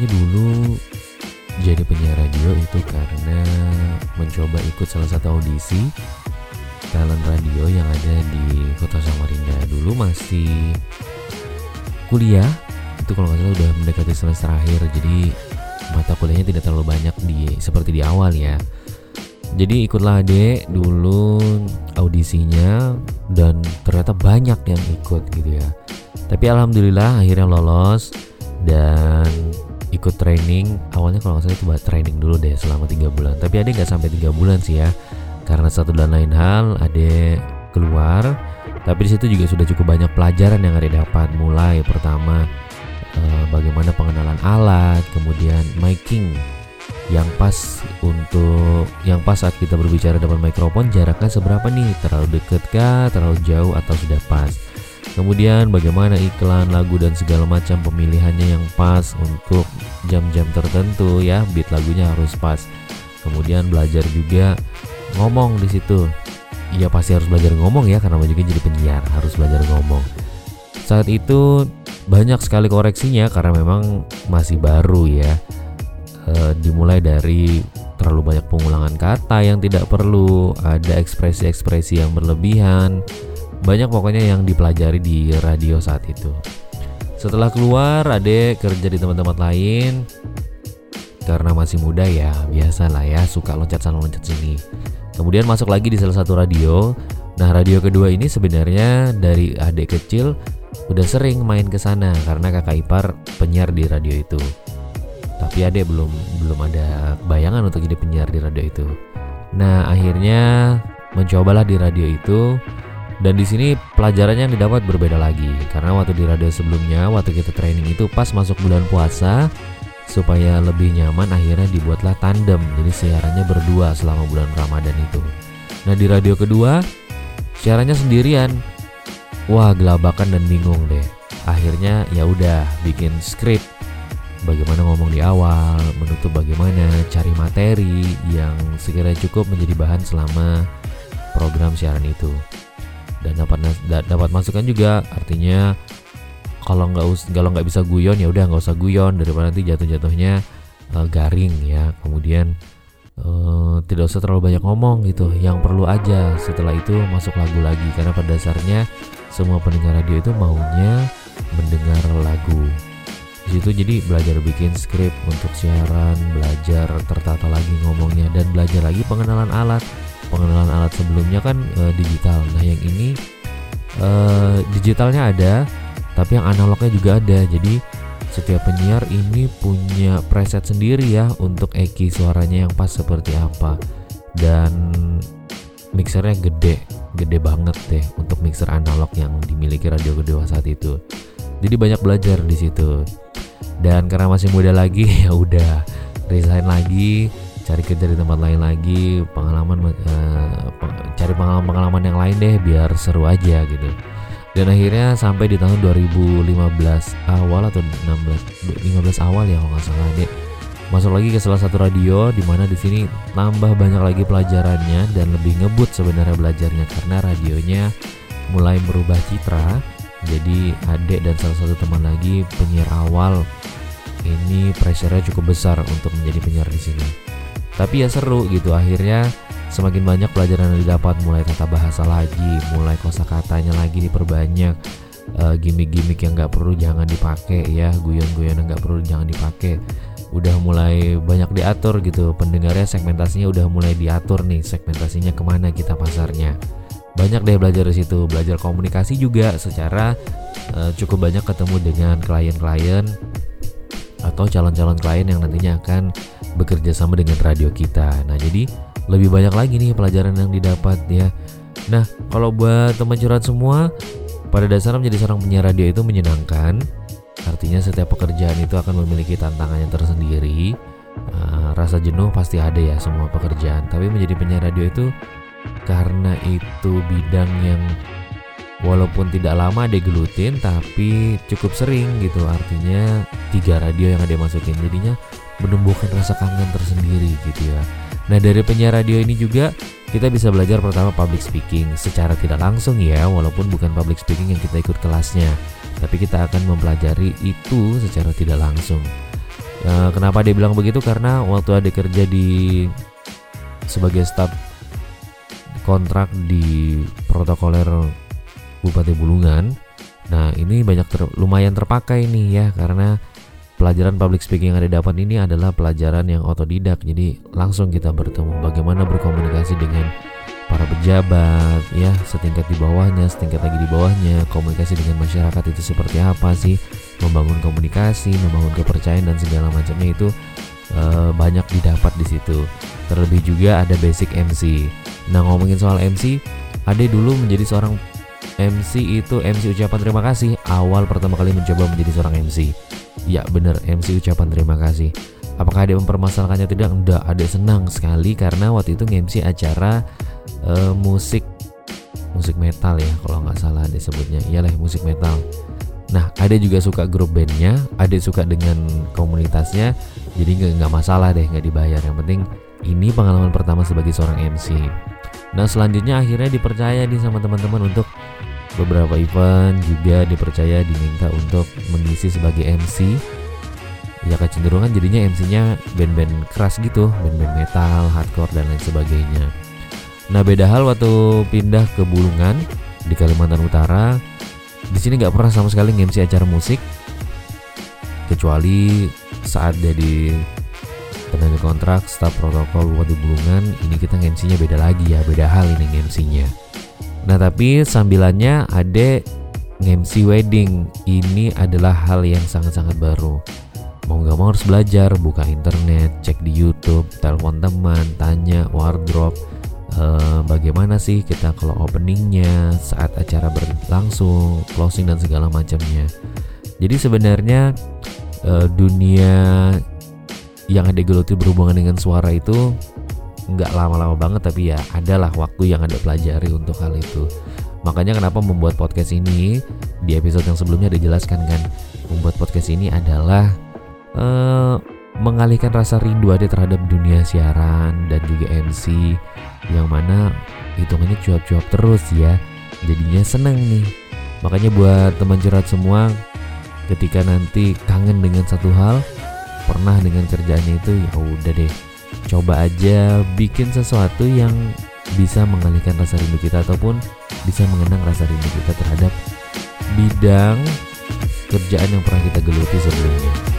awalnya dulu jadi penyiar radio itu karena mencoba ikut salah satu audisi talent radio yang ada di kota Samarinda. Dulu masih kuliah itu kalau nggak salah udah mendekati semester akhir jadi mata kuliahnya tidak terlalu banyak di seperti di awal ya. Jadi ikutlah adek dulu audisinya dan ternyata banyak yang ikut gitu ya. Tapi alhamdulillah akhirnya lolos dan ikut training awalnya kalau nggak salah itu buat training dulu deh selama tiga bulan. Tapi adek nggak sampai tiga bulan sih ya. Karena satu dan lain hal adek keluar. Tapi di situ juga sudah cukup banyak pelajaran yang adek dapat. Mulai pertama eh, bagaimana pengenalan alat kemudian miking. Yang pas untuk yang pas saat kita berbicara depan mikrofon jaraknya seberapa nih? Terlalu deket kah? Terlalu jauh atau sudah pas kemudian bagaimana iklan lagu dan segala macam pemilihannya yang pas untuk jam-jam tertentu ya. Beat lagunya harus pas. Kemudian belajar juga ngomong di situ. Iya pasti harus belajar ngomong ya karena juga jadi penyiar harus belajar ngomong. Saat itu banyak sekali koreksinya karena memang masih baru ya. E, dimulai dari terlalu banyak pengulangan kata yang tidak perlu ada ekspresi-ekspresi yang berlebihan banyak pokoknya yang dipelajari di radio saat itu. Setelah keluar adek kerja di tempat-tempat lain. Karena masih muda ya biasa lah ya suka loncat sana loncat sini. Kemudian masuk lagi di salah satu radio. Nah radio kedua ini sebenarnya dari adik kecil udah sering main ke sana karena kakak ipar penyiar di radio itu. Tapi adik belum belum ada bayangan untuk jadi penyiar di radio itu. Nah akhirnya mencobalah di radio itu dan di sini pelajarannya yang didapat berbeda lagi. Karena waktu di radio sebelumnya waktu kita training itu pas masuk bulan puasa supaya lebih nyaman akhirnya dibuatlah tandem. Jadi siarannya berdua selama bulan Ramadan itu. Nah di radio kedua siarannya sendirian. Wah gelabakan dan bingung deh. Akhirnya ya udah bikin skrip. Bagaimana ngomong di awal menutup bagaimana cari materi yang sekiranya cukup menjadi bahan selama program siaran itu dan dapat dapat masukan juga. Artinya kalau nggak kalau nggak bisa guyon ya udah nggak usah guyon. Daripada nanti jatuh-jatuhnya uh, garing ya. Kemudian uh, tidak usah terlalu banyak ngomong gitu. Yang perlu aja setelah itu masuk lagu lagi. Karena pada dasarnya semua pendengar radio itu maunya mendengar lagu di situ jadi belajar bikin skrip untuk siaran belajar tertata lagi ngomongnya dan belajar lagi pengenalan alat. Pengenalan alat sebelumnya kan uh, digital. Nah yang ini uh, digitalnya ada tapi yang analognya juga ada. Jadi setiap penyiar ini punya preset sendiri ya untuk eki suaranya yang pas seperti apa. Dan mixernya gede gede banget deh untuk mixer analog yang dimiliki radio kedua saat itu. Jadi banyak belajar di situ dan karena masih muda lagi ya udah resign lagi cari kerja di tempat lain lagi pengalaman uh, cari pengalaman pengalaman yang lain deh biar seru aja gitu. Dan akhirnya sampai di tahun 2015 awal atau 16 15 awal ya kalau nggak salah deh masuk lagi ke salah satu radio di mana di sini tambah banyak lagi pelajarannya dan lebih ngebut sebenarnya belajarnya karena radionya mulai merubah citra jadi adik dan salah satu teman lagi penyiar awal ini pressure-nya cukup besar untuk menjadi penyiar di sini tapi ya seru gitu akhirnya Semakin banyak pelajaran yang didapat mulai tata bahasa lagi, mulai kosakatanya lagi diperbanyak, uh, gimmick-gimmick yang nggak perlu jangan dipakai ya, guyon-guyon yang nggak perlu jangan dipakai. Udah mulai banyak diatur gitu, pendengarnya segmentasinya udah mulai diatur nih, segmentasinya ke mana kita pasarnya. Banyak deh belajar di situ, belajar komunikasi juga secara uh, cukup banyak ketemu dengan klien-klien atau calon-calon klien yang nantinya akan bekerja sama dengan radio kita. Nah, jadi lebih banyak lagi nih pelajaran yang didapat ya. Nah, kalau buat teman curhat semua, pada dasarnya menjadi seorang penyiar radio itu menyenangkan. Artinya setiap pekerjaan itu akan memiliki tantangannya tersendiri. Uh, rasa jenuh pasti ada ya semua pekerjaan. Tapi menjadi penyiar radio itu karena itu bidang yang walaupun tidak lama ada gelutin tapi cukup sering gitu. Artinya tiga radio yang ada masukin. Jadinya menumbuhkan rasa kangen tersendiri gitu ya. Nah dari penyiar radio ini juga kita bisa belajar pertama public speaking secara tidak langsung ya walaupun bukan public speaking yang kita ikut kelasnya. Tapi kita akan mempelajari itu secara tidak langsung. Uh, kenapa dia bilang begitu? Karena waktu ada kerja di sebagai staf kontrak di protokoler Bupati Bulungan. Nah ini banyak ter, lumayan terpakai nih ya karena pelajaran public speaking yang ada dapat ini adalah pelajaran yang otodidak. Jadi langsung kita bertemu bagaimana berkomunikasi dengan para pejabat ya setingkat di bawahnya setingkat lagi di bawahnya komunikasi dengan masyarakat itu seperti apa sih membangun komunikasi membangun kepercayaan dan segala macamnya itu e, banyak didapat di situ. Terlebih juga ada basic MC nah ngomongin soal MC Ade dulu menjadi seorang MC itu MC ucapan terima kasih. Awal pertama kali mencoba menjadi seorang MC ya bener MC ucapan terima kasih. Apakah ada mempermasalahkannya tidak? Enggak ada senang sekali karena waktu itu MC acara uh, musik musik metal ya kalau nggak salah disebutnya iyalah musik metal nah ada juga suka grup bandnya ada suka dengan komunitasnya jadi nggak nggak masalah deh nggak dibayar. Yang penting ini pengalaman pertama sebagai seorang MC nah selanjutnya akhirnya dipercaya nih sama teman-teman untuk beberapa event juga dipercaya diminta untuk mengisi sebagai MC ya kecenderungan jadinya MC-nya band-band keras gitu band-band metal hardcore dan lain sebagainya. Nah beda hal waktu pindah ke Bulungan di Kalimantan Utara. Di sini nggak pernah sama sekali ngemsi acara musik kecuali saat jadi tenaga kontrak staf protokol Bupati Bulungan ini kita ngemsinya beda lagi ya beda hal ini ngemsinya. Nah tapi sambilannya ada ngemsi wedding. Ini adalah hal yang sangat-sangat baru. Mau nggak mau harus belajar buka internet cek di YouTube telepon teman tanya wardrobe uh, bagaimana sih kita kalau openingnya saat acara berlangsung closing dan segala macamnya. Jadi sebenarnya uh, dunia yang ada geluti berhubungan dengan suara itu nggak lama-lama banget tapi ya adalah waktu yang ada pelajari untuk hal itu. Makanya kenapa membuat podcast ini di episode yang sebelumnya ada jelaskan kan membuat podcast ini adalah uh, mengalihkan rasa rindu ada terhadap dunia siaran dan juga MC yang mana hitungannya cuap-cuap terus ya. Jadinya seneng nih. Makanya buat teman curhat semua ketika nanti kangen dengan satu hal pernah dengan kerjaannya itu ya udah deh. Coba aja bikin sesuatu yang bisa mengalihkan rasa rindu kita ataupun bisa mengenang rasa rindu kita terhadap bidang kerjaan yang pernah kita geluti sebelumnya.